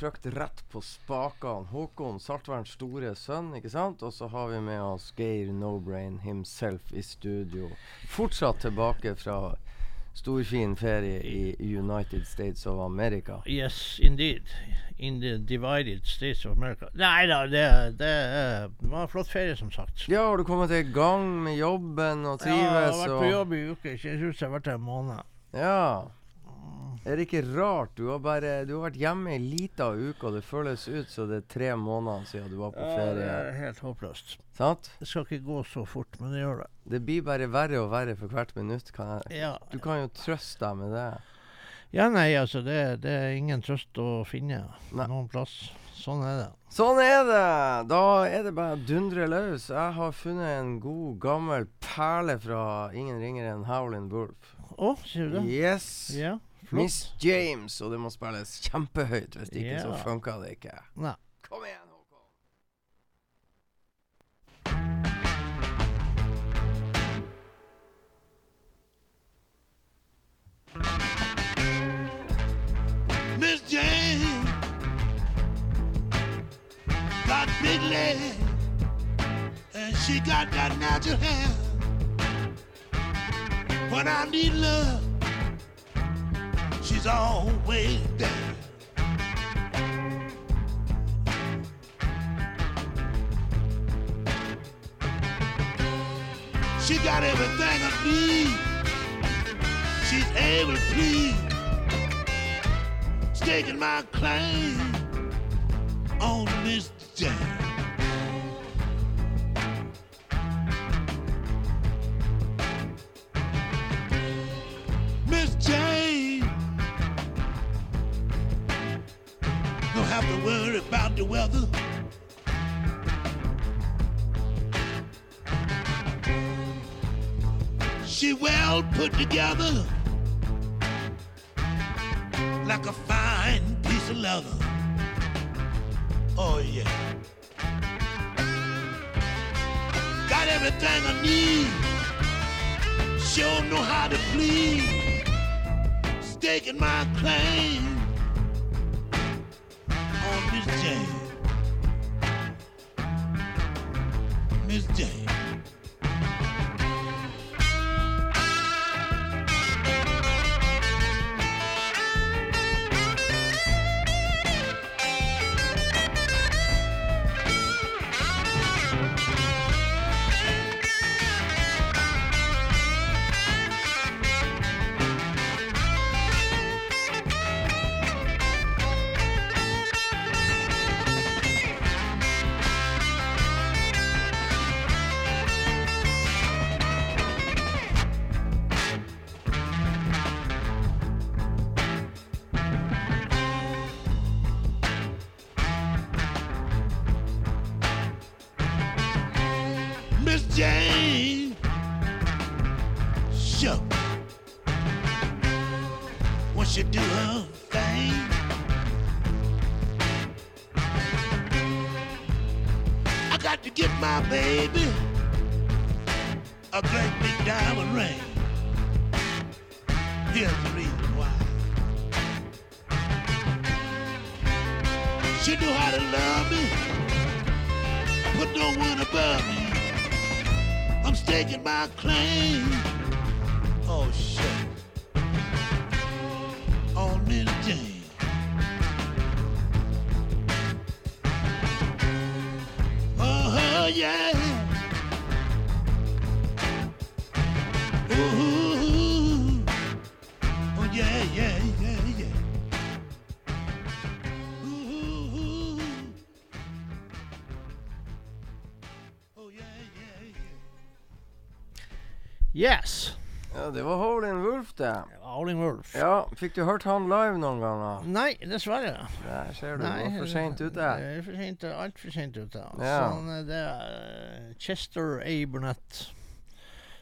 Trykt rett på spakene. Håkon, Saltverns store sønn, ikke sant? Og så har vi med oss Geir Nobrain himself i studio. Fortsatt tilbake fra storfin ferie i United States of America. Yes, indeed. In the divided states of America. Nei da, det, det, var en flott ferie, som sagt. Ja, har du kommet i gang med jobben og trives? Ja, jeg har vært på jobb i uke. Ikke jeg som jeg har vært der en måned. Ja. Er det ikke rart? Du har bare Du har vært hjemme ei lita uke, og det føles ut som det er tre måneder siden du var på Ja, det er helt håpløst. Sant? Det skal ikke gå så fort, men det gjør det. Det blir bare verre og verre for hvert minutt. Kan jeg, Ja, du kan jo trøste deg med det. ja nei, altså, det, det er ingen trøst å finne Nei. noen plass. Sånn er det. Sånn er det! Da er det bare å dundre løs. Jeg har funnet en god, gammel perle fra ingen ringere enn Howlin' Wolf. Å, sier du det? Yes! Ja, flott. Miss James, og det må spilles kjempehøyt. Hvis ikke, så Ja. funka det ikke. Nei. Kom igjen, Håkon! Miss Jane got big legs and she got that natural hair. When I need love, she's always there. She got everything I need. She's able to please staking my claim on Miss Jane. About the weather. She well put together like a fine piece of leather. Oh yeah. Got everything I need. Sure know how to plead. Staking my claim Miss Jane. Miss Jane. Wolf. Howling Wolf. Ja, Fikk du hørt han live noen ganger? Nei, dessverre. Der ser du, Nei, var for seint ute. Alt altfor seint ute. Ja. Sånn, det er eh, Chester A. Burnett,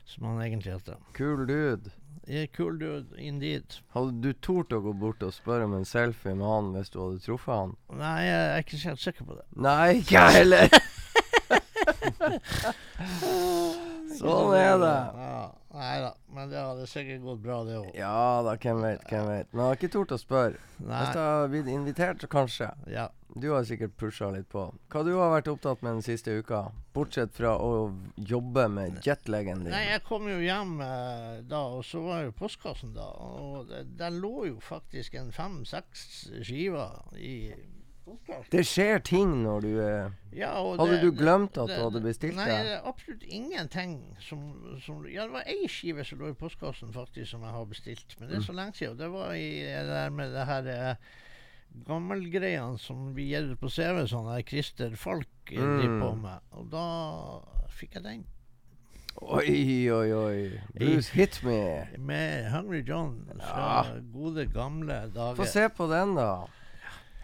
som han egentlig heter. Kul dude. Yeah, cool dude, indeed. Hadde du tort å gå bort og spørre om en selfie med han hvis du hadde truffet han? Nei, jeg er ikke helt sikker på det. Nei, ikke jeg heller! sånn er det. Ja, nei da, men det hadde sikkert gått bra, det òg. Ja da, hvem vet, hvem vet. Men jeg har ikke tort å spørre. Hvis jeg har blitt invitert, så kanskje. Ja. Du har sikkert pusha litt på. Hva du har vært opptatt med den siste uka? Bortsett fra å jobbe med jetlegen din. Nei, jeg kom jo hjem eh, da, og så var jo postkassen da. Og der lå jo faktisk en fem-seks skiver i. Det skjer ting når du eh, Ja, Hadde det- du glemt at det- du hadde bestilt Nei, det? det er absolutt ingenting som, som Ja, det var ei skive som lå i postkassen faktisk som jeg har bestilt, men Mm. det er så lenge siden. Det var i det der med det her eh, gammelgreiene som vi gir ut på CV, sånn der Christer Falk eh, driver Mm. på med. Og da fikk jeg den. Oi, oi, oi. Bruce hit me. Med Hungry John fra gode, gamle dager. Få se på den, da.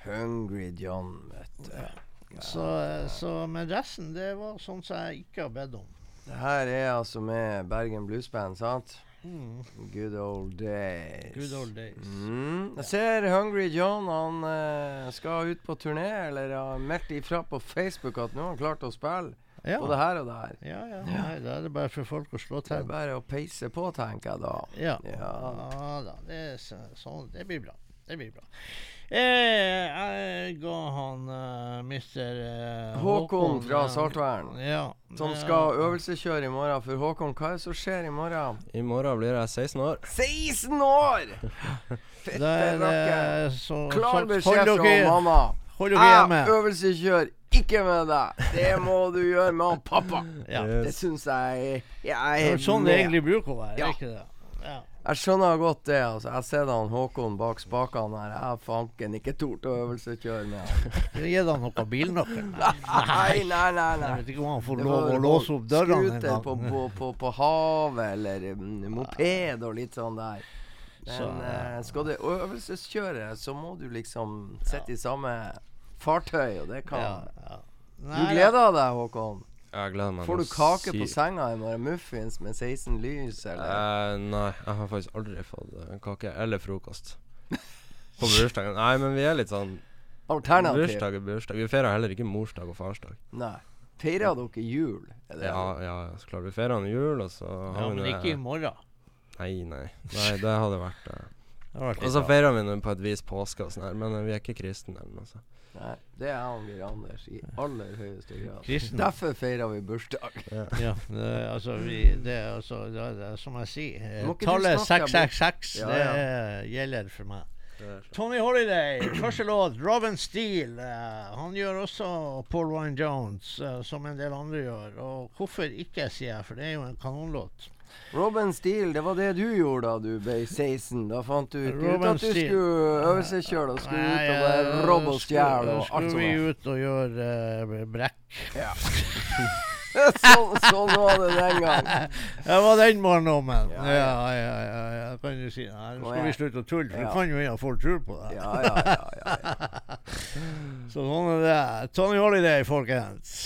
Hungry John, vet du. Så, eh, så men resten, det var sånn som jeg ikke har bedt om. Det her er altså med Bergen Blues Band, sant? Mm. Good old days. Good old days. Mm. Jeg ser Hungry John han uh, skal ut på turné, eller har meldt ifra på Facebook at nå har han klart å spille. Ja. Både her og der. Ja, ja. Nei, da er det bare for folk å slå til. Det er bare å peise på, tenker jeg da. Ja. Ja. ja da. Det, så, sånn, det blir bra. Det blir bra. Eh, jeg ga han uh, mister uh, Håkon fra eh, Saltvern, Ja. som eh, skal øvelseskjøre i morgen. For Håkon, hva er det som skjer i morgen? I morgen blir jeg 16 år. 16 år! Fette er rakker. Klar beskjed fra dere, mamma. hold dere hjemme. Jeg øvelseskjører ikke med deg. Det må du gjøre med han pappa. Ja. Det syns jeg Jeg Det er med. sånn det egentlig bruker å være, Ja. ikke det? Jeg skjønner godt det. altså Jeg ser han Håkon bak spakene her. Jeg fanken ikke tort å øvelseskjøre med han. Gi han noe bilnøkkel. Nei, nei, nei. Jeg vet ikke om han får lov å låse opp dørene en Scooter på, på, på, på havet, eller mm, moped og litt sånn der. Men Så, eh, skal du øvelseskjøre, så må du liksom sitte i samme fartøy, og det kan Ja, ja. Du gleder deg, Håkon? Jeg gleder meg Får du kake på senga i morgen? Muffins med 16 lys, eller? Eh, nei, jeg har faktisk aldri fått eh, kake eller frokost. På bursdagen. Nei, men vi er litt sånn Alternativ? Bursdag er bursdag. Vi feirer heller ikke morsdag og farsdag. Nei. Feirer dere jul? Er det Ja, ja, så klart. Vi feirer jul, og så Ja, har vi men det ikke i morgen. Nei, nei. Nei, det hadde vært eh. Det Og så feirer vi nå på et vis påske og sånn her, men vi er ikke kristne eller noe sånt. Nei, det er han Geir Anders i aller høyeste grad. Kristen. Derfor feirer vi bursdag. Ja, det, altså, vi, det, er altså, det, er- det, er som jeg sier, eh, tallet 666 Ja, det ja. eh, gjelder for meg. Det Tony Holiday, første låt, Robin Steele. Uh, han gjør også Paul Ryan Jones, uh, som en del andre gjør. Og hvorfor ikke, sier jeg, for det er jo en kanonlåt. Robin Steele, det var det du gjorde da du ble 16. Da fant du ut Robin at du Steel. skulle øvelseskjøre og skulle ut og være eh, robbe og stjele og alt Skulle vi ut og gjøre eh, brekk. sånn, sånn var det den gang. Det var den barndommen. Ja, Ja, ja. ja, ja, ja, ja. Kan du si. Nei, nå Nå skal vi slutte å tulle, for Ja. det kan jo hende folk tror på det. Ja, ja, ja. ja, ja. Så sånn er det. Tony Holiday, folkens.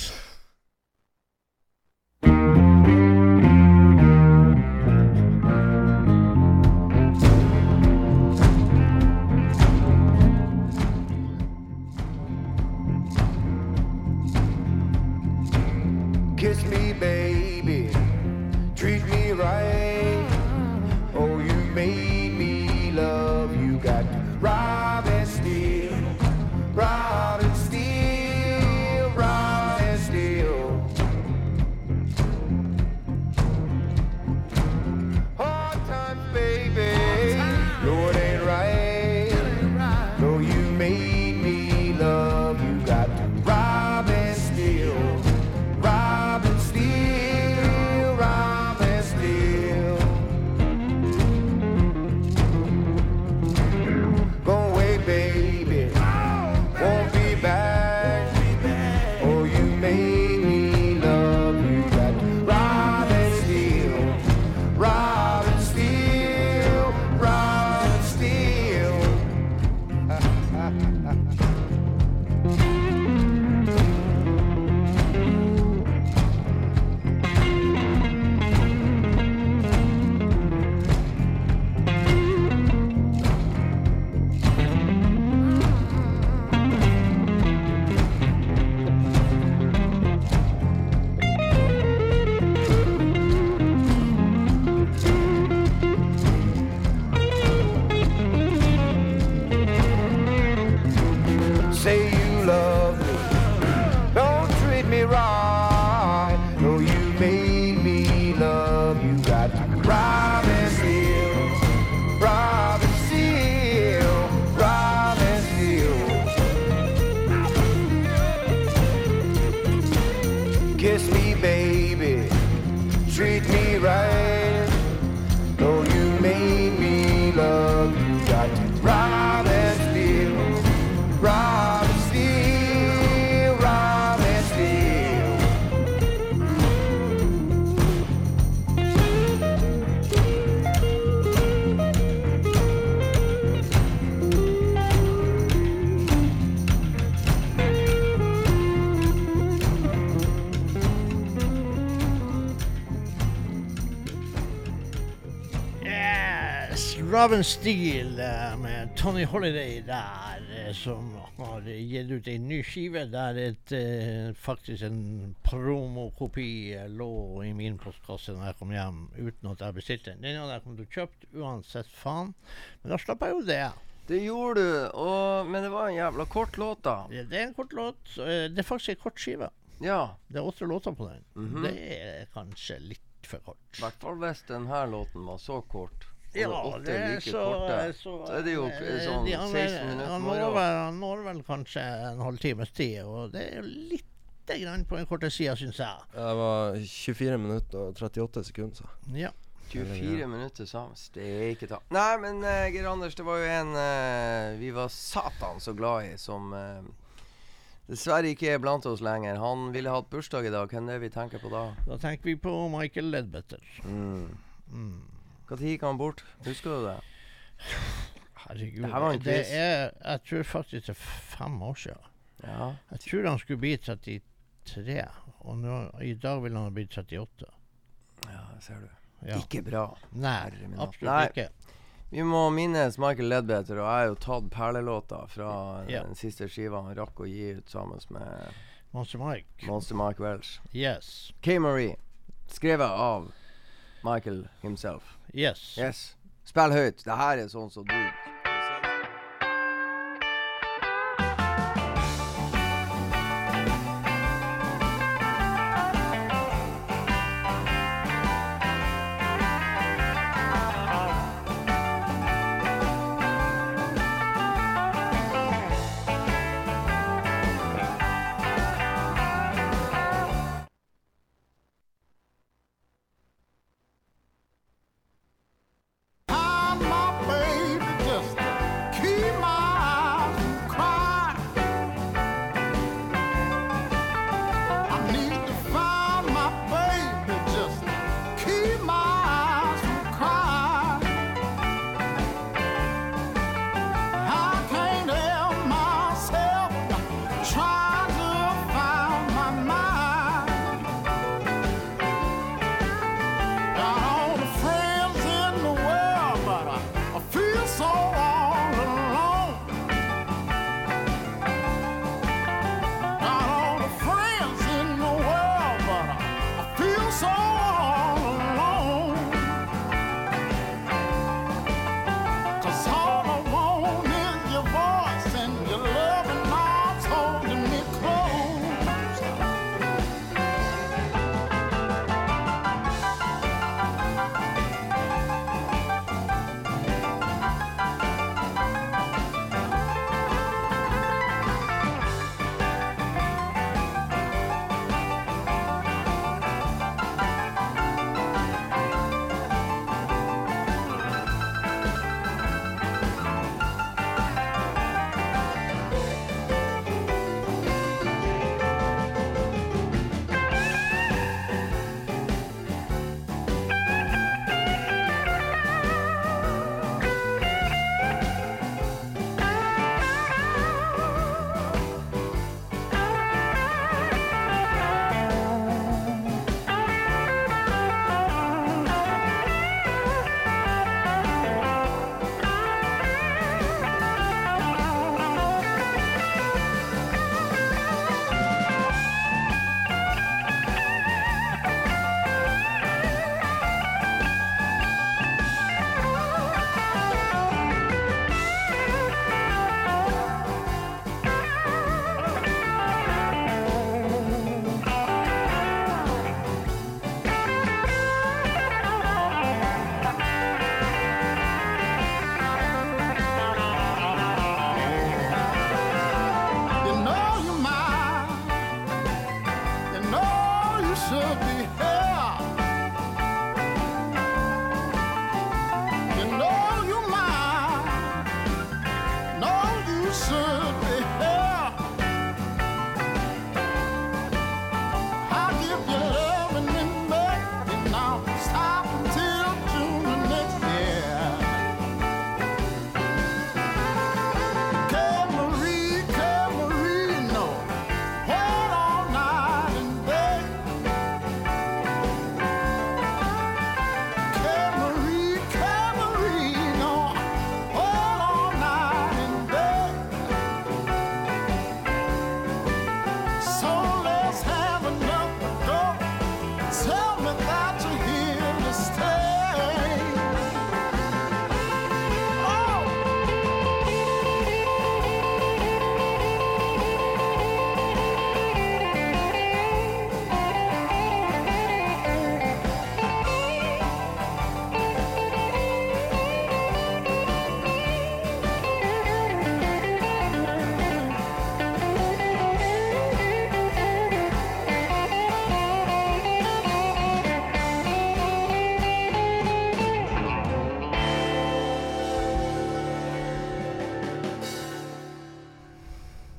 Robin eh, med Tony Holiday der, eh, som har gitt ut en ny skive der et, eh, faktisk en promokopi lå i min postkasse når jeg kom hjem uten at jeg bestilte den. Den hadde jeg kommet til å kjøpt uansett faen, men da slapp jeg jo det. Det gjorde du, og, men det var en jævla kort låt, da. Det det er en kort låt. Det er faktisk en kort skive. Ja. Det er åtte låter på den. Mhm. Det er kanskje litt for kort. I hvert fall hvis denne låten var så kort. Ja, det er like så, korte. så så er det jo eh, sånn 16 er- minutter Han når vel, når vel kanskje en halvtimes tid, og det er jo litt grann på den korte sida, syns jeg. Det var 24 minutter og 38 sekunder, så. Ja. 24 minutter sammen. Steike ta. Nei, men uh, Geir Anders, det var jo en uh, vi var satan så glad i, som uh, dessverre ikke er blant oss lenger. Han ville hatt bursdag i dag. Hvem er det vi tenker på da? Da tenker vi på Michael Ledbetter. Mm. Mm. Når gikk han bort? Husker du det? Herregud. Det var en det quiz. er Jeg tror faktisk det er fem år siden. Ja. Jeg tror han skulle bli 33, og nå, i dag vil han ha blitt 38. ja, ser du. Ja. Ikke bra. Nei, absolutt Nei. ikke. Vi må minnes Michael Ledbetter, og jeg har jo tatt perlelåta fra Ja. den siste skiva han rakk å gi ut sammen med Monster Mike. Monster Mike Welsh. Yes. K. Marie, skrevet av Michael himself. Yes. Yes. Spill høyt. Det her er sånn som du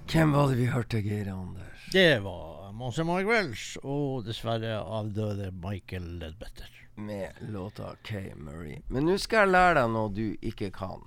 Hvem var det vi hørte, Geir Anders? Det var Monster Mike Welsh og dessverre avdøde Michael Ledbetter. med låta K. Murray. Men nå skal jeg lære deg noe du ikke kan.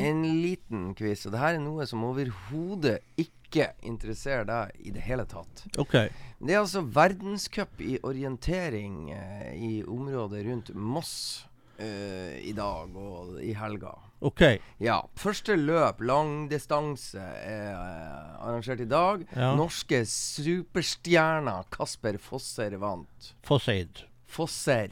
En liten quiz. Og det her er noe som overhodet ikke interesserer deg i det hele tatt. OK. Det er altså verdenscup i orientering eh, i området rundt Moss eh, i dag og i helga. OK. Ja. Første løp, langdistanse, er eh, arrangert i dag. Ja. Norske superstjerner Kasper Fosser vant. Fosseid. Fosser.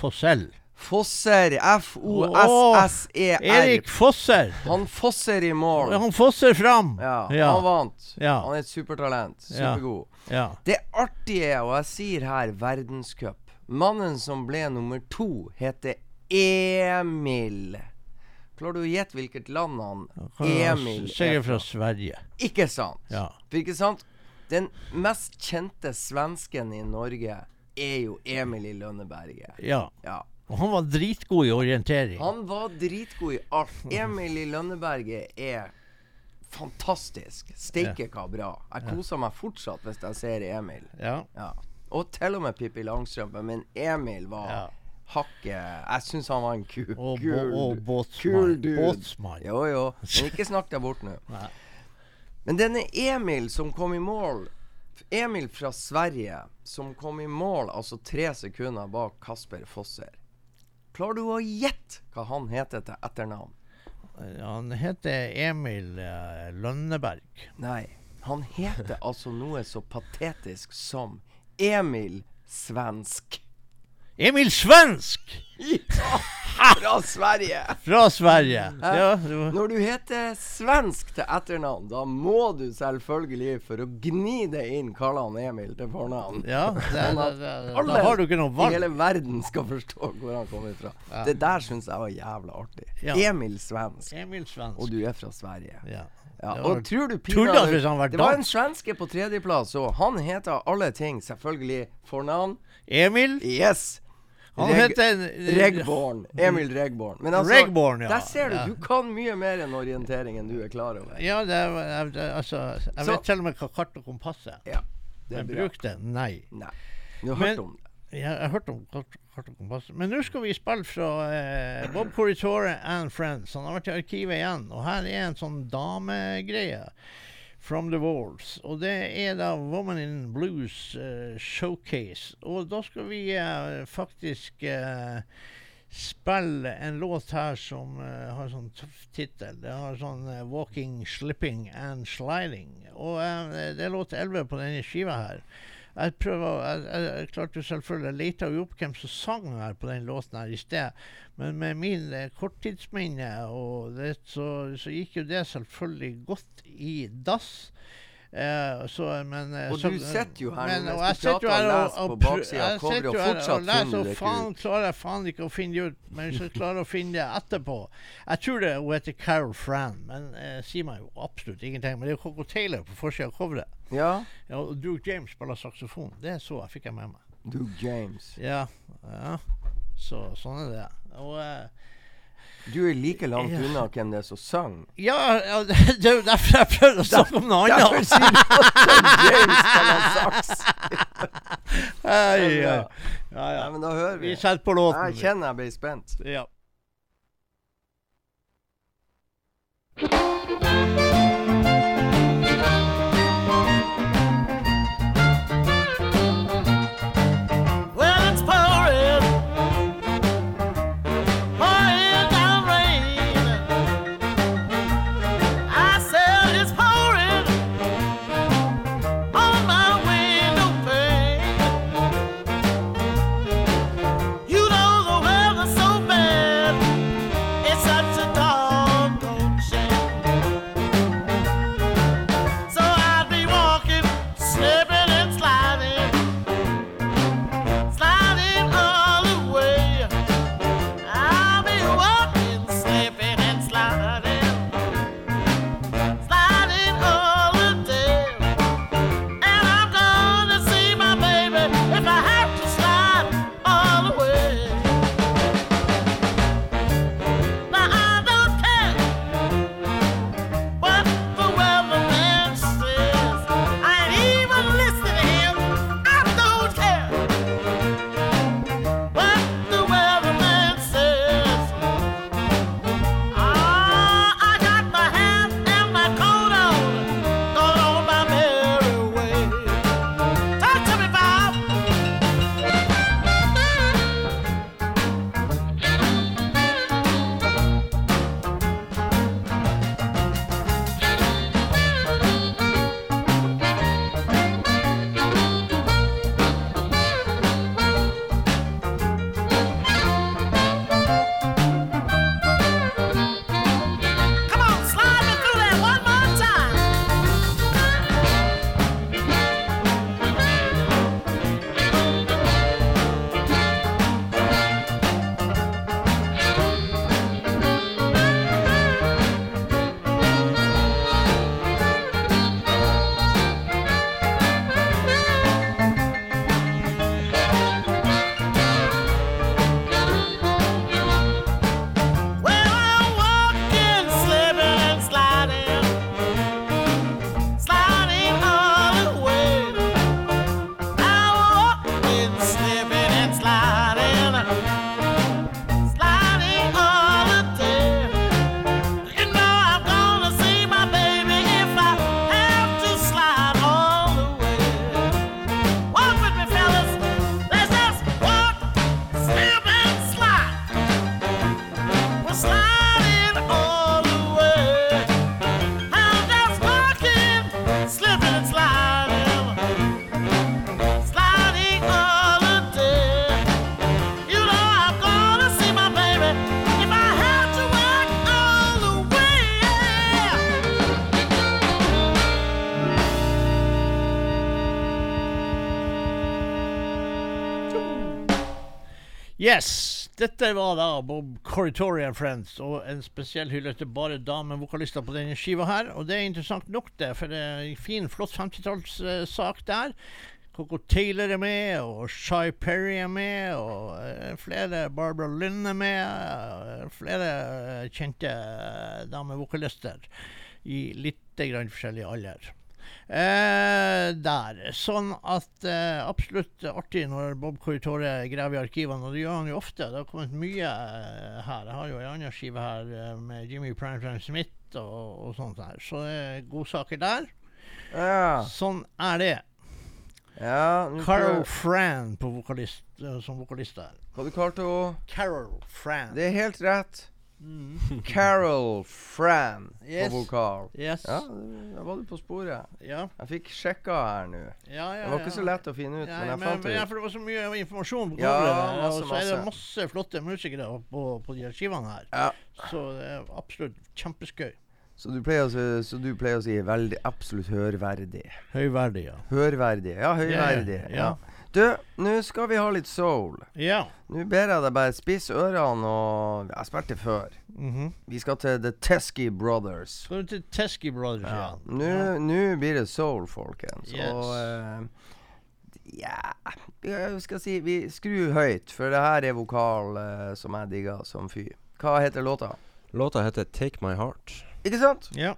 Fossell. Fosser. F-O-S-S-E-R. Erik Fosser. Han Fosser i mål. Han fosser fram. Ja, Ja. han vant. Ja. Han er et supertalent. Supergod. Ja. Det artige, og jeg sier her verdenscup Mannen som ble nummer to, heter Emil. Klarer du å gjette hvilket land han Emil Sikkert er fra fra? Sverige. Ikke sant? Ja. Ikke sant? Den mest kjente svensken i Norge er jo Emil i Lønneberget. ja. Ja. Og han var dritgod i orientering. Han var dritgod i alt. Emil i Lønneberget er fantastisk. Steike hva bra. Jeg koser meg fortsatt hvis jeg ser Emil. Ja. Ja. Og til og med Pippi Langstrømpe, men Emil var Ja. Hakket Jeg syns han var en ku, Og, kul, og båtsmann. kul båtsmann. Jo, jo. Men ikke snakk deg bort nå. Men denne Emil som kom i mål Emil fra Sverige som kom i mål altså tre sekunder bak Kasper Fosser. Klarer du å gjette hva han heter til etternavn? Han heter Emil eh, Lønneberg. Nei. Han heter altså noe så patetisk som Emil Svensk. Emil Svensk! Fra Sverige! Fra Sverige. Ja, Når du heter svensk til etternavn, da må du selvfølgelig, for å gni det inn, kalle han Emil til fornavn. ja det, Sånn at alle da har du ikke noe I valg. hele verden skal forstå hvor han kommer fra. Ja. Det der syns jeg var jævla artig. Ja. Emil Svensk. Emil Svensk. Og du er fra Sverige. ja. Ja, Det var og tror du Pina, Det var en svenske på tredjeplass, og han heter alle ting selvfølgelig fornavn. Emil? Yes! Han Reg- heter Regborn. Emil Regborn. Men altså, Regborn, ja. der ser du, Ja. du kan mye mer enn orientering enn du er klar over. Ja, det, er- altså Jeg vet til og med hva kart og kompass er. Ja, det er Men bruk det? Nei. Nei. Du har Men- hørt om det. Jeg, jeg har hørt om kart, kart og kompass. Men nå skal vi spille fra eh, Bob Corritore and Friends. Han har vært i arkivet igjen. Og her er en sånn damegreie. From the Walls. Og det er da Woman in Blues uh, Showcase. Og da skal vi uh, faktisk uh, spille en låt her som har sånn tøff tittel. Det har sånn 'Walking, Slipping and Sliding'. Og det er låt 11 på denne skiva her. Jeg prøver, jeg, jeg, jeg klarte jo selvfølgelig Jeg leta jo opp hvem som sang her på den låten her i sted. Men med min eh, korttidsminne og det, så, så gikk jo det selvfølgelig godt i dass. Eh, så, men, eh, Og så, du sitter jo her men- og jeg sitter jo her og og, og leser, og det ikke faen klarer jeg faen ikke å finne det ut. Men hvis jeg klarer å finne det etterpå Jeg tror det hun heter Carol Fran, men eh, sier meg jo absolutt ingenting. Men det er jo Coco Taylor på forsida av coveret. Ja, Ja, og Duke James spiller saksofon. Det så jeg, fikk jeg med meg. Duke James. Ja, ja. Så sånn er det. Og eh, Du er like langt unna hvem det er som sang. ja, ja, det er jo derfor jeg prøvde å snakke om noe Derfor annet. sier du at James James ha saks. Ja, ja. men da hører vi. Vi setter på låten. Jeg kjenner jeg ble spent. Ja. Dette var da Bob Corritoria Friends, og en spesiell hyllest til bare damevokalister på denne skiva her. Og det er interessant nok, det, for det er en fin, flott 50-tallssak der. Coco Taylor er med, og Shy Perry er med, og uh, flere Barbara Lynn er med. Uh, flere uh, kjente eh, damevokalister i litt grann forskjellig alder. Eh, der. Sånn at eh, absolutt artig når Bob Corritore graver i arkivene, og det gjør han jo ofte. Det har kommet mye eh, her. Jeg har jo en anna skive her eh, med Jimmy Primetime Smith og, og sånt der. Så det er godsaker der. Ja. Sånn er det. ja Carol Fran på vokalist, eh, som vokalist der. Hva du kalte hun? Carol Fran. Det er helt rett. Mm. Carol Fran Yes. på vokal. Yes. Ja, da var du på sporet. Ja, Jeg fikk sjekka her nå. ja, ja. Det var ikke ja. så lett å finne ut, men jeg men, fant men, ja, ut. for det var så mye informasjon på Ja, coveret, og så er det masse. flotte musikere på, på de skivene her. Ja. Så det er absolutt kjempeskøy. Så du pleier å si, veldig absolutt hørverdig. Høyverdig, ja. Hørverdig. Ja, høyverdig. Ja, ja. Du, nå skal vi ha litt soul. Ja. Nå ber jeg deg bare spisse ørene og Jeg har spilt det før. Mhm. Vi skal til The Tesky Brothers. Skal du til Tesky Brothers Ja. ja. Nå nå blir det soul, folkens. Yes. Og eh, ja Jeg skal si Vi skrur høyt, for det her er vokal uh, som jeg digger som fy. Hva heter låta? Låta heter 'Take My Heart'. Ikke sant? Ja.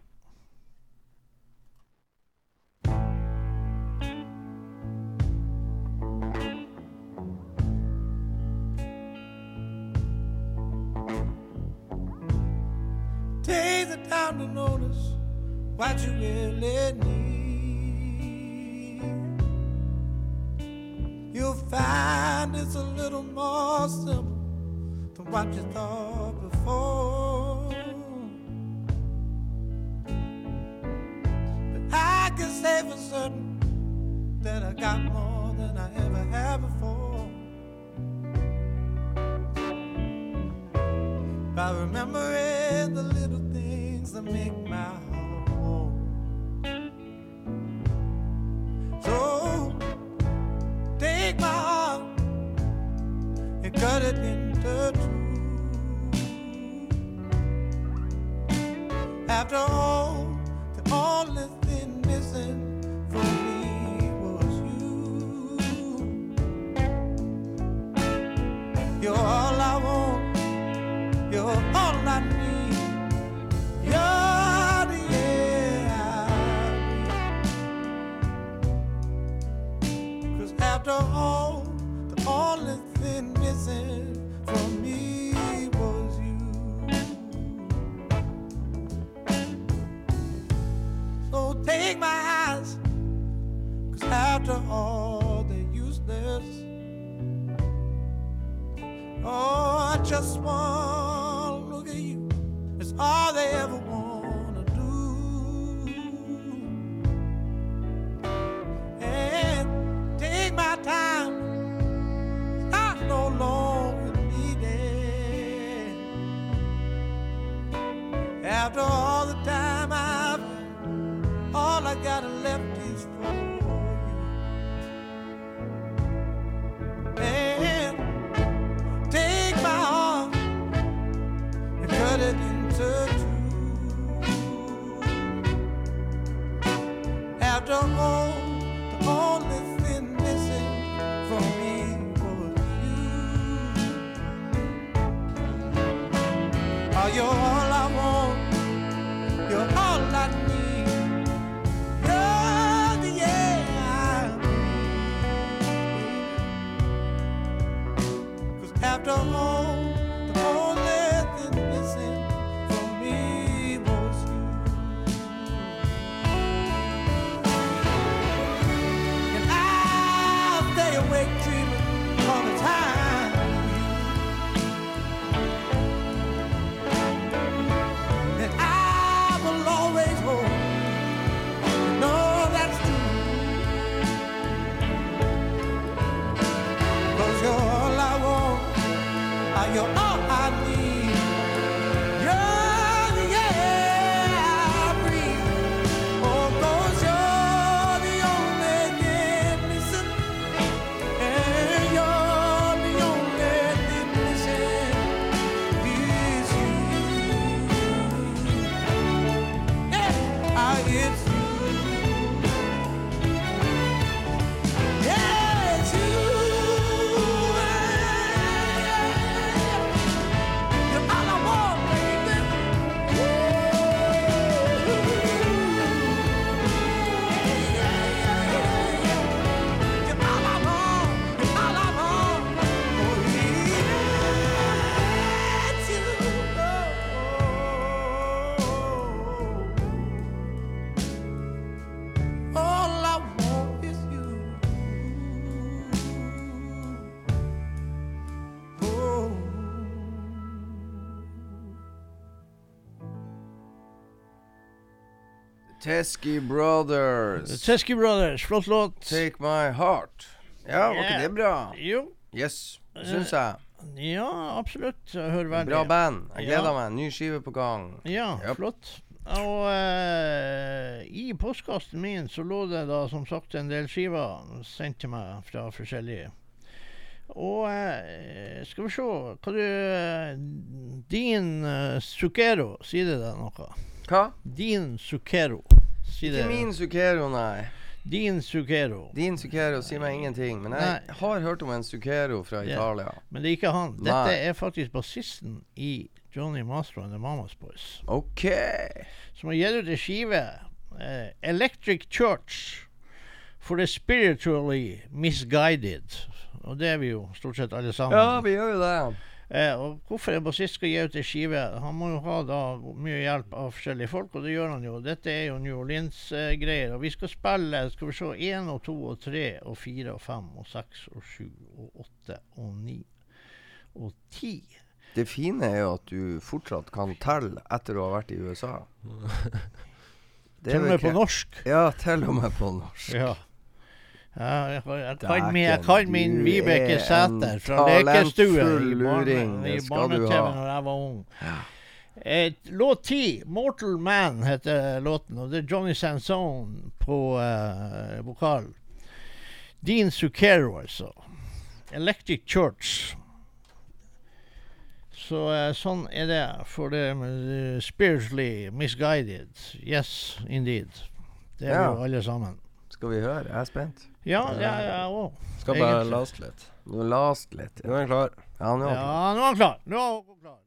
Time to notice what you really need. You'll find it's a little more simple than what you thought before. But I can say for certain that I got more than I ever had before. By remembering the little things that make my heart warm. So take my heart and cut it into two. After all, the only Teskey Brothers. Tesky Brothers, flott låt. Take My Heart. Ja, var ikke det bra? Jo, Yes, syns jeg. ja, absolutt. Hør veldig Bra band. Jeg Ja. gleder meg. Ny skive på gang. Ja, yep. flott. Og eh, i postkassen min så lå det da som sagt en del skiver sendt til meg fra forskjellige. Og eh, skal vi se Hva du eh, Din uh, Zucchero, sier det deg noe? Hva? Din Zucchero. Si Ikke det min Zucchero, nei. Din Zucchero. Din Zucchero sier meg ingenting. Men jeg Nei. har hørt om en Zucchero fra Ja. Italia. Men det er ikke han. Dette Nei. er faktisk bassisten i Johnny Mastro and the Mamas Boys. OK. som har gitt ut en skive, eh, Electric Church for the Spiritually Misguided. Og det er vi jo stort sett alle sammen. Ja, vi gjør jo det. Eh, og hvorfor en bassist skal gi ut en skive? Han må jo ha da mye hjelp av forskjellige folk, og det gjør han jo. Dette er jo New Orleans-greier. og vi skal spille skal vi se, én og to og tre og fire og fem og seks og sju og åtte og ni og ti. Det fine er jo at du fortsatt kan telle etter å ha vært i USA. Det Til og med på norsk. Ja, til og med på norsk. Ja. Ja, jeg, jeg, kan min, jeg kan min Vibeke er Sæter fra lekestue i, barne, i barne-TV da jeg var ung. Eh, låt ti, 'Mortal Man', heter låten, og det er Johnny Sansone på eh, vokal. Dean Zucchero, altså. Electric Church. Så eh, sånn er det for det eh, spiritually misguided. Yes, indeed. Det er Ja. jo alle sammen. Skal vi høre? Jeg er spent. Ja, jeg ja, òg. Skal bare laste litt. Last litt. Nå er han klar. Ja, nå. Ja, nå er han klar. Nå er han klar.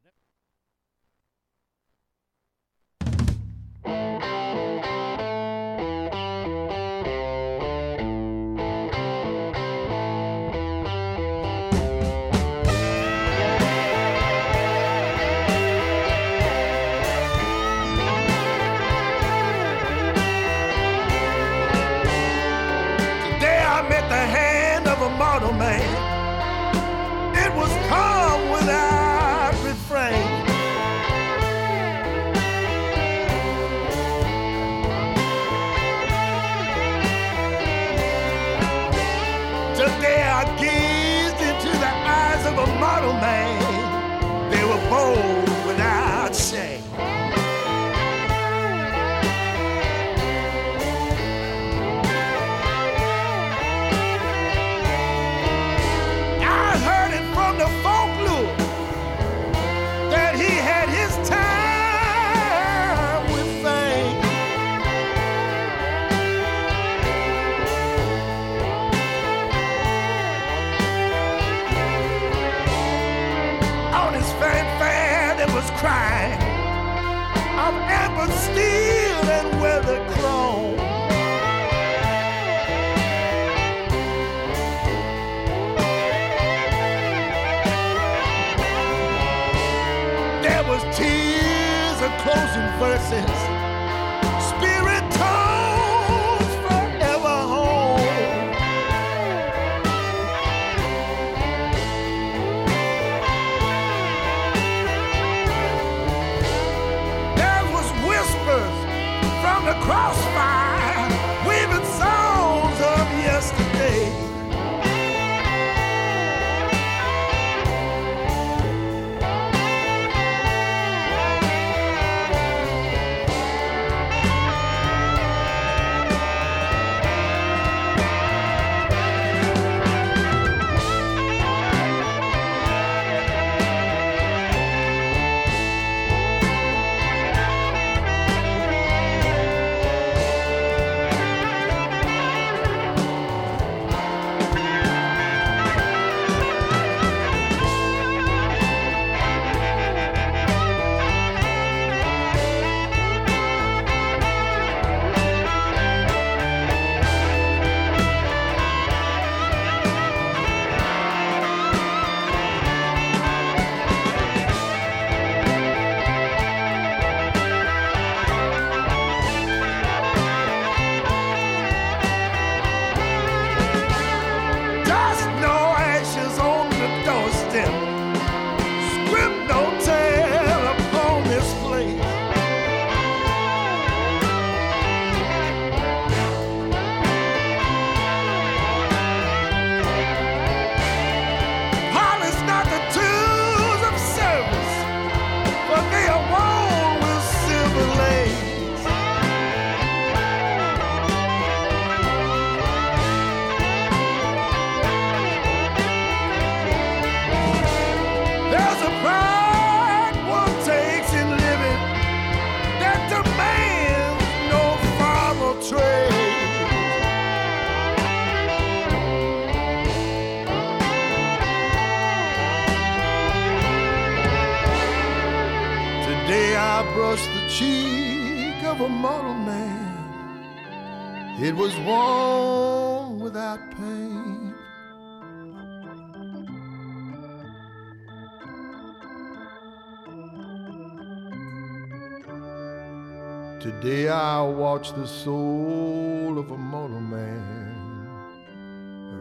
I watch the soul of a mortal man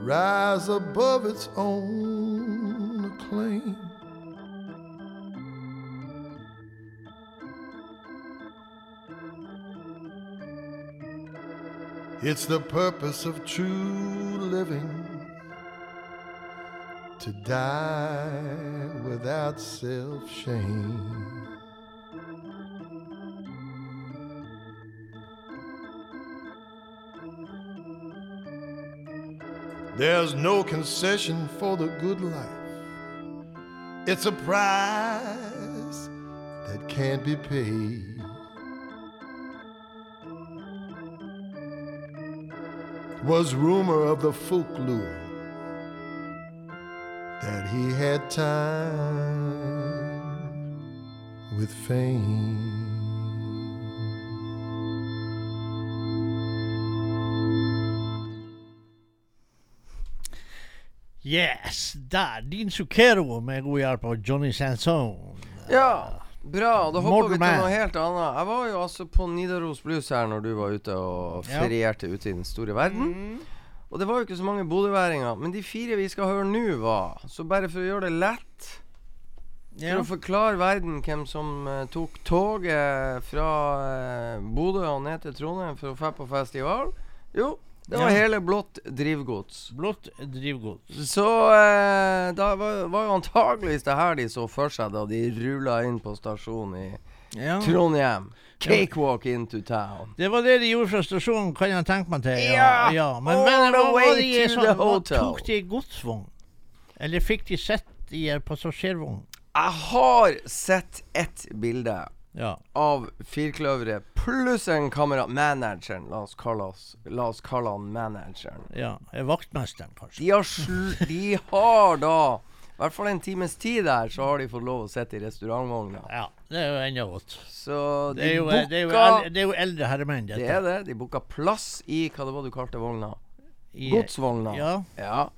rise above its own acclaim. It's the purpose of true living to die without self shame. There's no concession for the good life. It's a price that can't be paid. was rumor of the folklore that he had time with fame. Yes, der. Din Zucchero med god hjelp av Johnny Sanson. Ja, bra. Da hopper vi til noe helt annet. Jeg var jo altså på Nidaros Blues her når du var ute og Ja. ferierte ute i den store verden. Og det var jo ikke så mange bodøværinger. Men de fire vi skal høre nå, var Så bare for å gjøre det lett Ja. For å forklare verden hvem som uh, tok toget fra uh, Bodø og ned til Trondheim for å dra på festival Jo, det var Ja. hele Blått drivgods. Blått drivgods. Så eh, da var, var jo antageligvis det her de så for seg da de rulla inn på stasjonen i Ja. Trondheim. Cakewalk into town. Det var det de gjorde fra stasjonen, kan jeg tenke meg til. Ja, ja. Men, men hva var de sånn, hva. Tok de godsvogn? Eller fikk de sett i passasjervogn? Jeg har sett ett bilde Ja. av firkløveret pluss en kamerat. Manageren, la oss kalle, oss, la oss kalle han manageren. ja. Eh, Vaktmesteren, kanskje. De har, sl de har da I hvert fall en times tid der, så har de fått lov å sitte i restaurantvogna. Ja, det er jo enda godt. Så de Det er jo, det er jo, eldre, det er jo eldre herremenn, dette. Det er det. De booka plass i hva det var du kalte vogna? I- Godsvogna. Ja. Ja.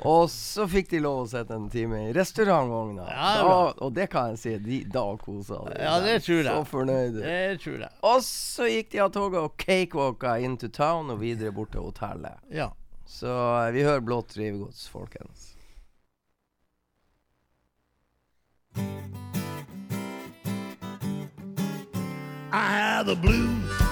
Og så fikk de lov å sitte en time i restaurantvogna. Ja, da, og det kan jeg si, de, da kosa de Ja, det tror jeg. Så fornøyde. Det tror jeg. Og så gikk de av toget og cakewalka into town og videre bort til hotellet. Ja. Så eh, vi hører blått rivegods, folkens. I had the blues.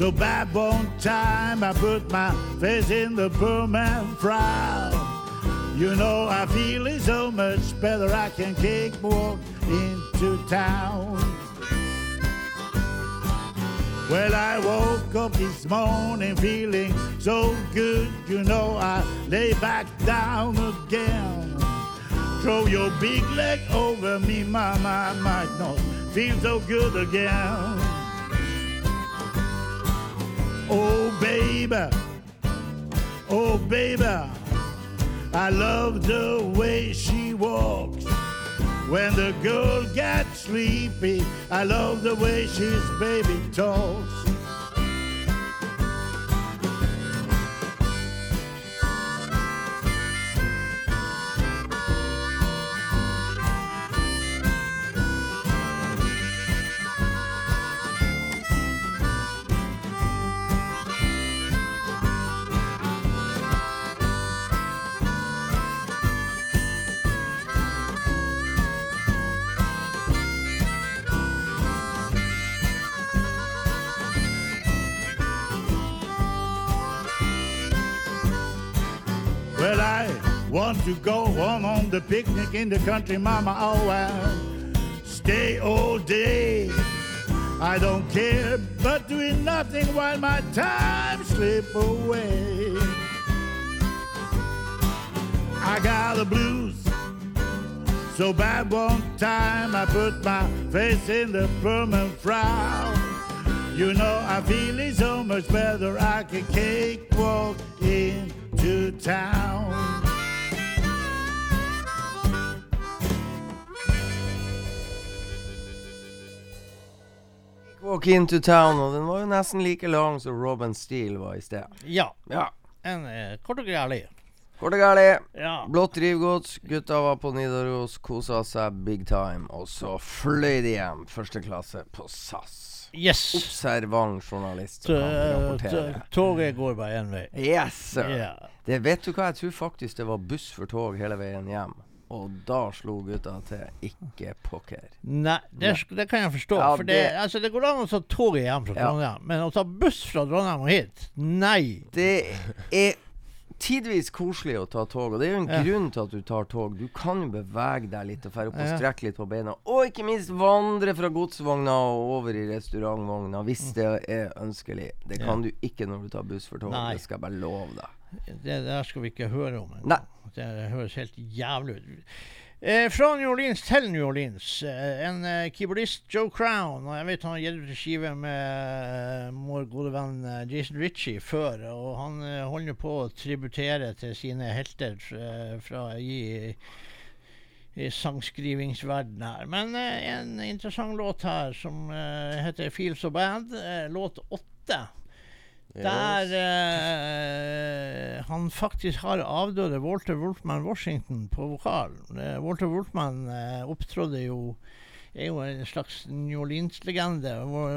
So bad one time I put my face in the Pullman frown. You know I feel it so much better. I can cakewalk into town. Well, I woke up this morning feeling so good. You know I lay back down again. Throw your big leg over me, mama. I might not feel so good again. Oh, baby. Oh, baby. I love the way she walks. When the girl gets sleepy, I love the way she's baby talks. On picnic in the country, mama. Oh, well, stay all day. I don't care, but doing nothing while my time slip away. I got the blues, so bad one time I put my face in the permanent frown. You know I'm feeling so much better. I can cakewalk into town. Walk into town, og den var jo nesten like lang som Robin Steele var i sted. Ja. Ja. En eh, kort og grei. Kort og gærlig. Ja. Blått drivgods. Gutta var på Nidaros, kosa seg big time. Og så fløy de hjem, første klasse, på SAS. Yes. Observant journalist som kan rapportere. Toget går bare én vei. Yes, sir. Yeah. Det vet du hva, jeg tror faktisk det var buss for tog hele veien hjem. Og da slo gutta til. Ikke pokker. Nei, det, det kan jeg forstå. Ja, for det, det- altså, det går an å ta toget hjem fra Ja. Men å ta buss fra Trondheim og hit Nei! Det er tidvis koselig å ta tog, og det er jo en Ja. grunn til at du tar tog. Du kan jo bevege deg litt og fære opp og strekke litt på beina. Og ikke minst vandre fra godsvogna og over i restaurantvogna hvis det er ønskelig. Det kan du ikke når du tar buss for tog. Det skal jeg bare love deg. Det der skal vi ikke høre om. Nei. Det høres helt jævlig ut. Eh, fra New Orleans til New Orleans. Eh, en eh, keyboardist, Joe Crown. Og jeg vet han har gitt ut en skive med eh, vår gode venn eh, Jason Ritchie før. Og han eh, holder på å tributere til sine helter fra i, i sangskrivingsverdenen her. Men en interessant låt her som heter 'Feel So Bad'. Låt åtte. Der eh, han faktisk har avdøde Walter Wolfman Washington på vokal. Eh, Walter Wolfman eh, opptrådde jo er jo en slags New Orleans-legende.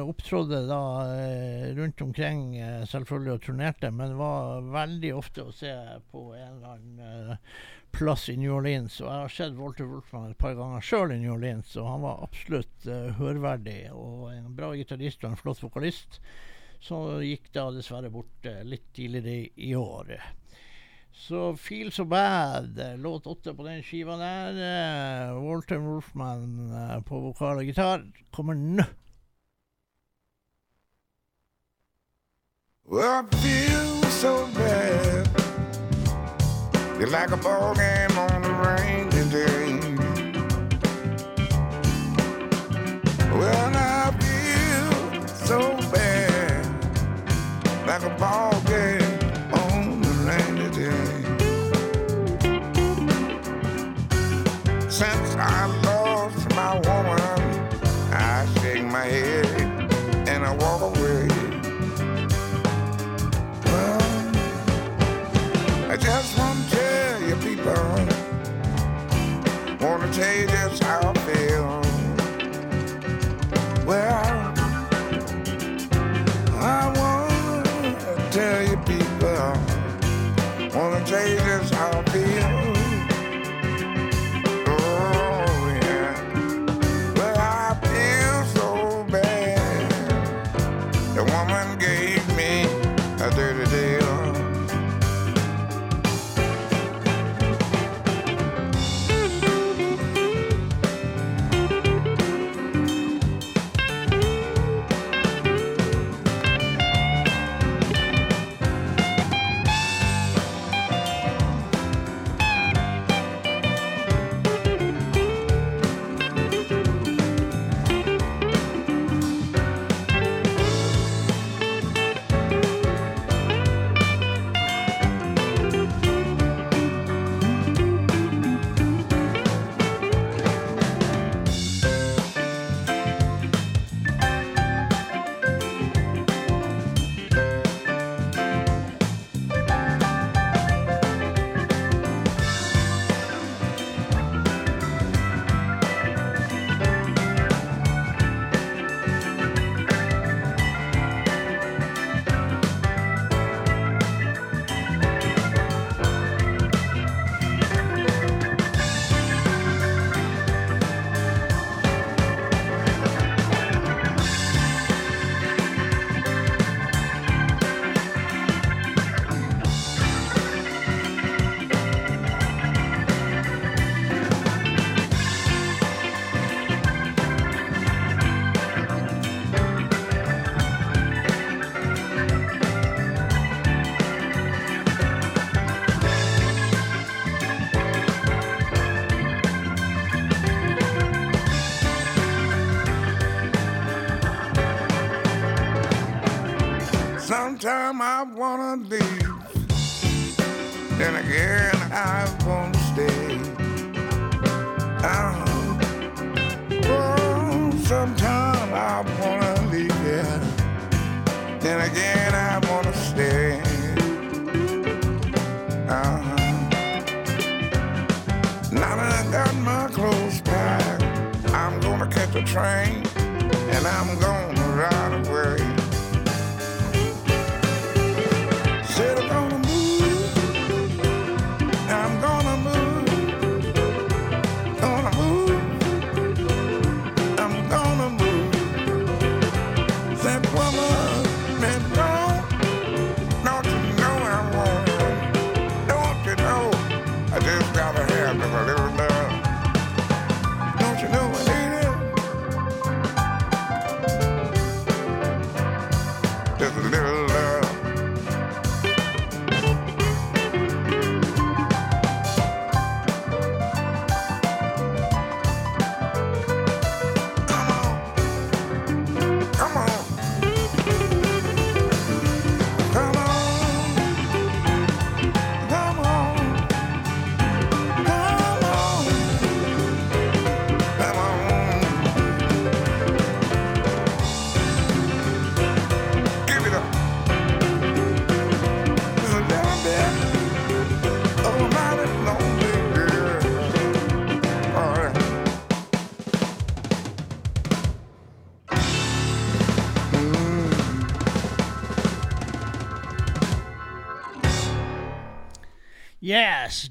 Opptrådde da eh, rundt omkring, eh, selvfølgelig, og turnerte, men var veldig ofte å se på en eller annen eh, plass i New Orleans. Og jeg har sett Walter Wolfman et par ganger sjøl i New Orleans, og han var absolutt hørverdig. Og en bra gitarist og en flott vokalist. Så gikk da dessverre bort eh, litt tidligere i, år. Så 'Feel So Bad', eh, låt åtte på den skiva der. eh, Walter Wolfman på vokal og gitar kommer nå. Well, I feel so bad. You're like a ball game on I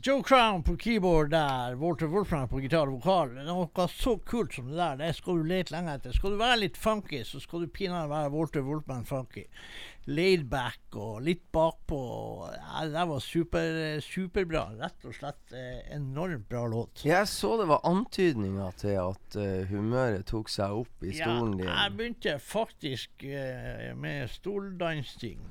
Joe Crown på keyboard der. Walter Wolfram på gitar og vokal. Noe så kult som det der, det skal du lete lenge etter. Skal du være litt funky, så skal du pinadø være Walter Wolfman funky. Laid back og litt bakpå. Ja, det der var super, superbra. Rett og slett eh, enormt bra låt. Jeg så det var antydninger til at uh, humøret tok seg opp i stolen ja, din. jeg begynte faktisk uh, med stoldansing.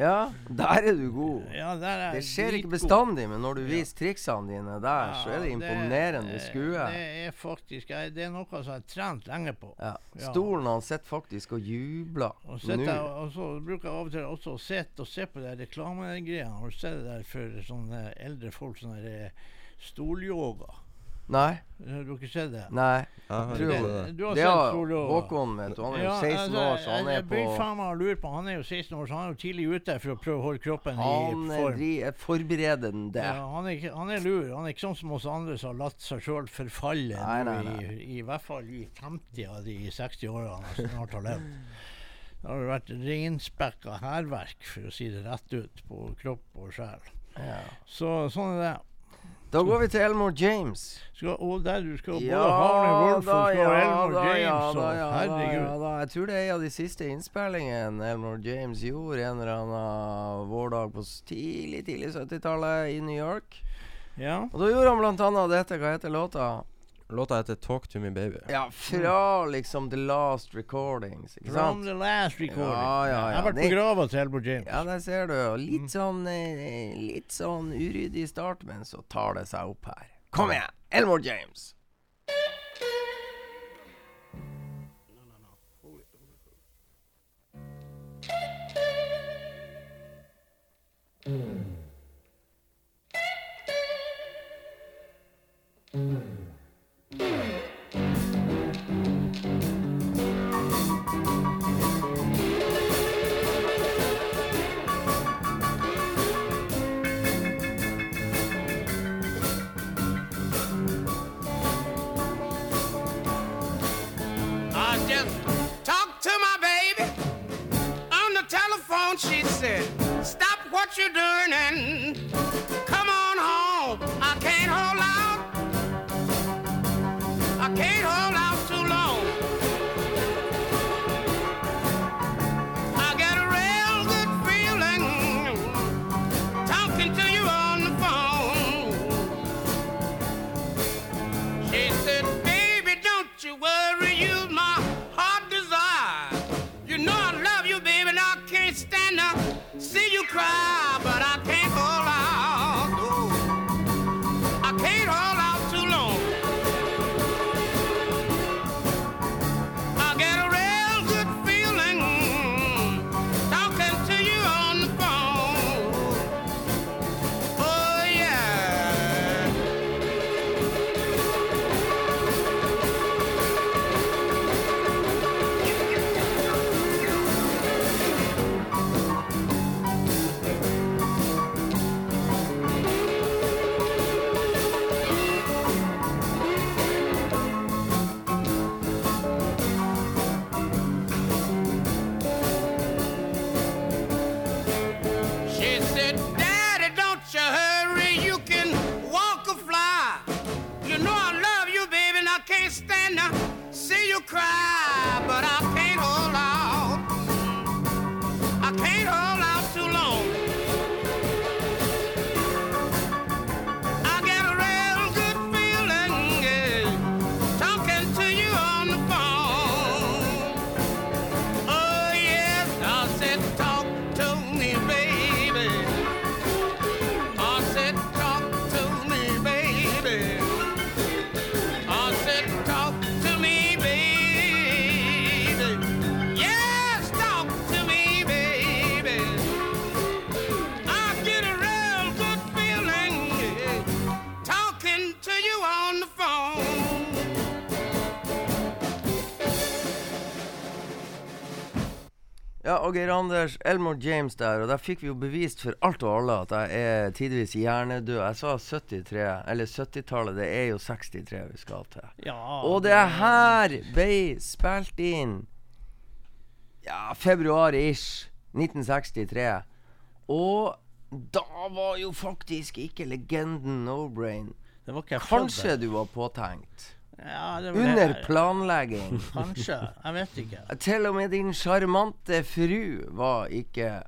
Ja, der er du god. Ja, er Det skjer ikke bestandig, men når du viser triksene dine der, så er det imponerende det- skue. Det er faktisk Det er noe som jeg har trent lenge på. Ja. Ja. Stolen han sitter faktisk og jubler nå. og så bruker jeg av og til også å sitte og se på de reklamegreiene. Har du sett det der for sånne eldre folk, sånn der eh, stolyoga? Nei. Har du ikke sett det? Nei. Jeg Tror det. det. Du har Det sett har? Håkon, vet du. Han er jo Ja, 16 altså, år, så han er er jeg på faen meg å lure på Han er jo 16 år, så han er jo tidlig ute for å prøve å holde kroppen Han i form. form. forbereder er forberedende. Ja, han, er han er lur. Han er ikke sånn som oss andre som har latt seg sjøl forfalle Nei, nei, nei. I, i hvert fall i 50 av de 60 årene han snart har levd. Det har vært reinspekka hærverk, for å si det rett ut, på kropp og sjel. Ja. Så sånn er det. Da går vi til Elmore James. Skal, og der du skal både Ja Harley Wolf og skal ja Elmore da, James ja da, ja da, Herregud. ja da. Jeg tror det er en av de siste innspillingene Elmore James gjorde en eller annen vårdag på tidlig, tidlig 70-tallet i New York. Ja. Og da gjorde han blant annet dette. Hva heter låta? Låta heter 'Talk to me baby'. Ja, fra liksom The Last Recordings, ikke From sant? the last recording. Ja, ja, Jeg har vært Det- på grava til Elmore James. Ja, der ser du. Og Litt sånn eh, Litt sånn uryddig start, men så tar det seg opp her. Kom igjen! Elmore James. turning. Og Geir Anders, Elmore James der, og der fikk vi jo bevist for alt og alle at jeg er tidvis hjernedød. Jeg sa 73, eller 70-tallet. Det er jo 63 vi skal til. Ja, Og det her ble spilt inn Ja, februar-ish 1963. Og da var jo faktisk ikke legenden No Brain. Kanskje du var påtenkt. Ja, det var Under det- planlegging. Kanskje. Jeg vet ikke. Til og med din sjarmante fru var ikke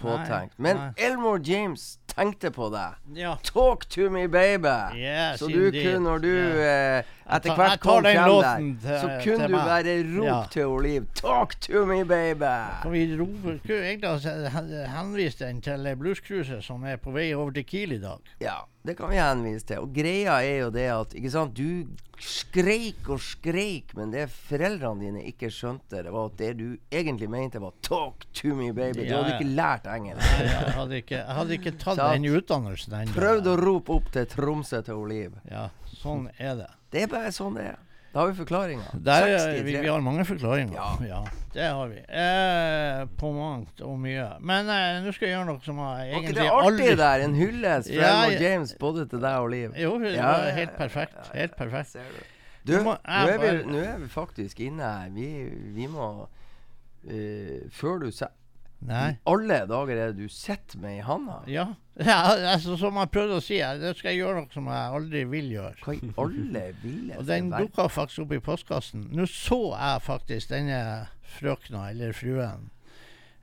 påtenkt. Men nei. Elmore James tenkte på deg. Ja. Talk to me, baby! Yes, så du indeed. kunne, når du Yeah. eh, etter hvert kom frem der, til- så kunne du bare rope Ja. til Oliv Talk to me, baby! Kan vi rope, Skulle egentlig ha henvist den til bluescruiset som er på vei over til Kiel i dag. Ja, det kan vi henvise til. Og greia er jo det at sant, du skreik og skreik, men det foreldrene dine ikke skjønte, det var at det du egentlig mente, var 'talk to me, baby'. Du Ja, hadde ja. ikke lært engelsk. Nei, jeg hadde ikke, jeg hadde ikke tatt den utdannelsen ennå. Prøvd å rope opp til Tromsø til Oliv. Ja, sånn er det. Det er bare sånn det er. Da har vi forklaringa. Er- vi, vi har mange forklaringer. Ja. Ja, det har vi. Eh, på mangt og mye. Men eh, nå skal jeg gjøre noe som jeg Var ikke det artig aldri der? En hyllest fra Ja, Elmore. James både til deg og Liv. Jo, det Ja, var helt perfekt. Helt perfekt. Du. Nå, er vi, nå er vi faktisk inne her. Vi, vi må uh, Før du se- Nei. Alle dager er det du sitter med i handa? Ja. ja altså, som jeg prøvde å si, det skal jeg gjøre noe som jeg aldri vil gjøre. Hva i alle ville Og den dukka faktisk opp i postkassen. Nå så jeg faktisk denne frøkna, eller fruen,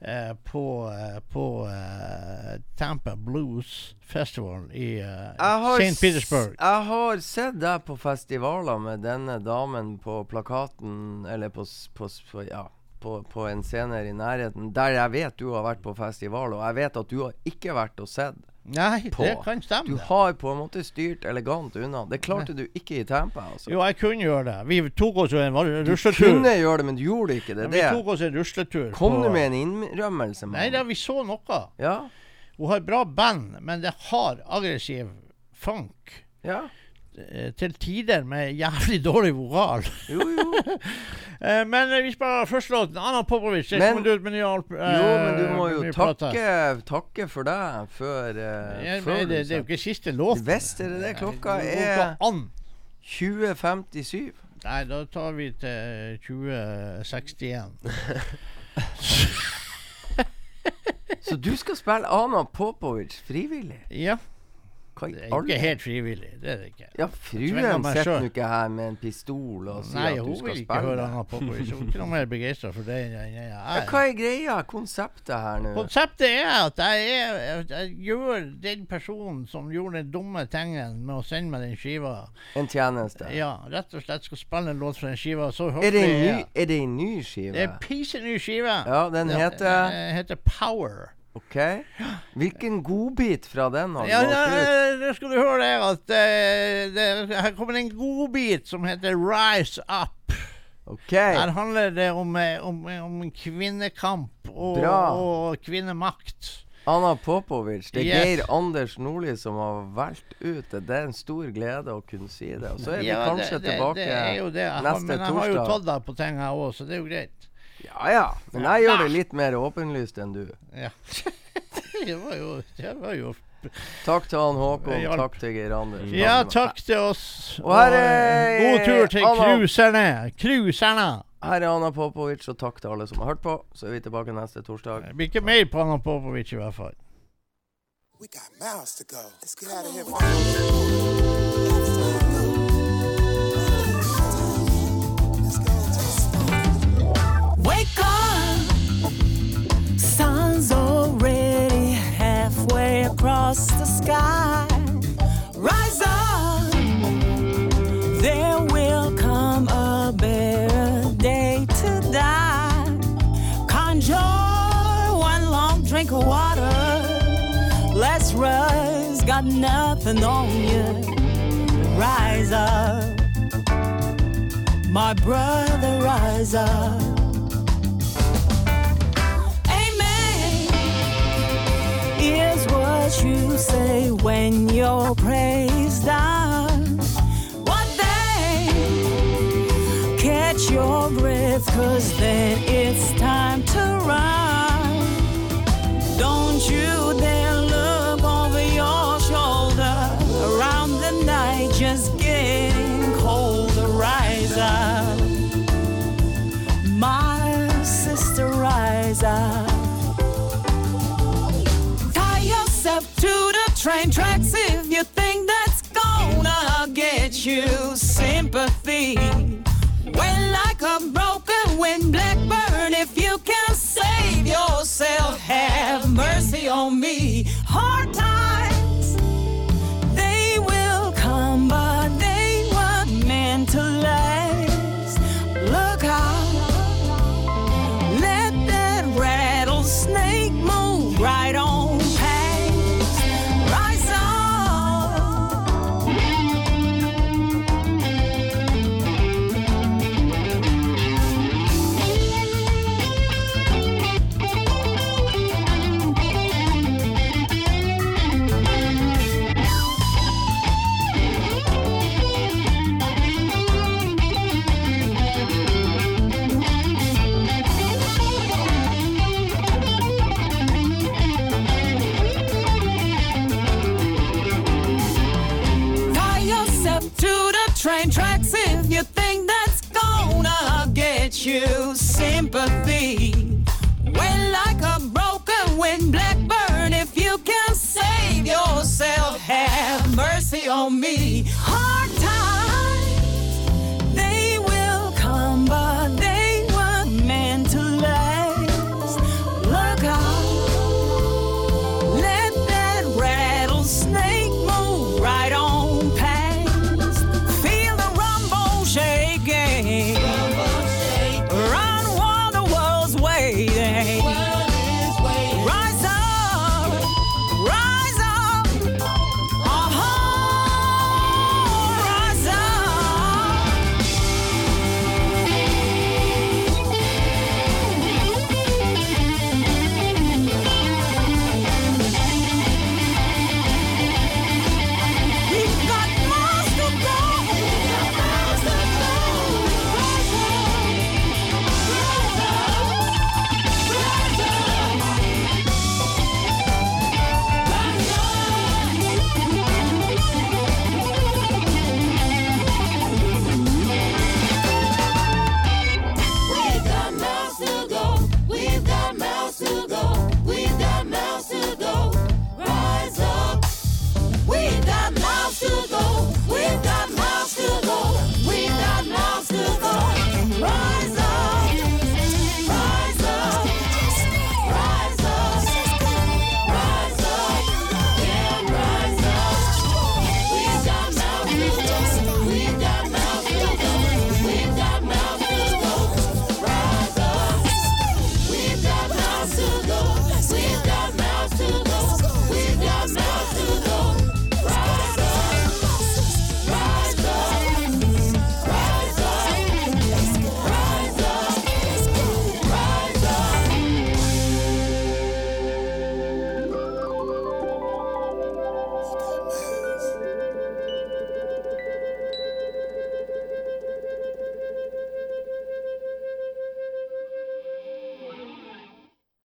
eh, på, eh, på eh, Tampa Blues Festival i eh, St. Petersburg. Jeg har sett deg på festivaler med denne damen på plakaten, eller på, på, på Ja. På, på en scene i nærheten, der jeg vet du har vært på festival, og jeg vet at du har ikke vært og sett. Nei, på. det kan stemme. Du har på en måte styrt elegant unna. Det klarte du ikke i Tampa. Altså. Jo, jeg kunne gjøre det. Vi tok oss en rusletur. du kunne gjøre det, men du gjorde ikke. Det Ja, vi tok oss en rusletur. Kom du med en innrømmelse, Man. Nei da, vi så noe. Ja. Hun har bra band, men det har aggressiv funk. ja. Eh, Til tider med jævlig dårlig vokal. Jo, jo. Eh, men hvis vi spiller først låten. Anna Popovic. Men, Men- kommer ut med ny Jo, men du eh, må jo takke, takke for deg før, uh, Ja, før det, det er jo ikke siste låt. Visst er det det. Klokka er 20.57. Nei, da tar vi til 2061. Så du skal spille Ana Popovic frivillig? Ja. Hva i Det er alle ikke helt frivillig. Det er det ikke. Ja, fruen sitter nå ikke her med en pistol og sier Nei, at du skal spille. Nei, hun vil ikke høre spille. på. Hun er ikke noe mer begeistra for det enn jeg Ja, er. hva er greia? Konseptet her nå? Konseptet er at jeg, er, jeg gjør den personen som gjorde den dumme tingen med å sende meg den skiva En tjeneste? Ja, rett og slett skal spille en låt fra den skiva. Så Er det en ny, er det en ny skive? Det er piseny skive. Ja, den heter Den heter Power. OK. Hvilken godbit fra den har du Ja, valgt ut? nå skal du høre det at eh, det, her kommer en godbit som heter Rise Up. OK. Her handler det om, eh, om, om kvinnekamp og, Bra. og kvinnemakt. Anna Popovic. Det er Yes. Geir Anders Nordli som har valgt ut det. Det er en stor glede å kunne si det. Og så er vi Ja, kanskje det, det, tilbake det det. Jeg torsdag. men jeg har jo tatt deg på ting, jeg òg, så det er jo greit. Ja ja, men jeg gjør det litt mer åpenlyst enn du. Ja. det var jo, det var jo Takk til han Håkon, takk til Geir Anders. Ja, takk til oss. Og her eh, er God tur til cruiserne. Cruiserne. Her er Anna Popovic, og takk til alle som har hørt på. Så er vi tilbake neste torsdag. Det blir ikke mer på Anna Popovic i hvert fall. We got miles to go. Let's get out of here. wake up. Sun's already halfway across the sky. Rise up. There will come a better day to die. Conjure one long drink of water. Let's rise, got nothing on you. Rise up. My brother, rise up. you say when your praise done? what they catch your breath, cause then it train tracks if you think that's gonna get you sympathy. Well, like a broken winged blackbird, if you can save yourself, have mercy on me. Yourself, have mercy on me.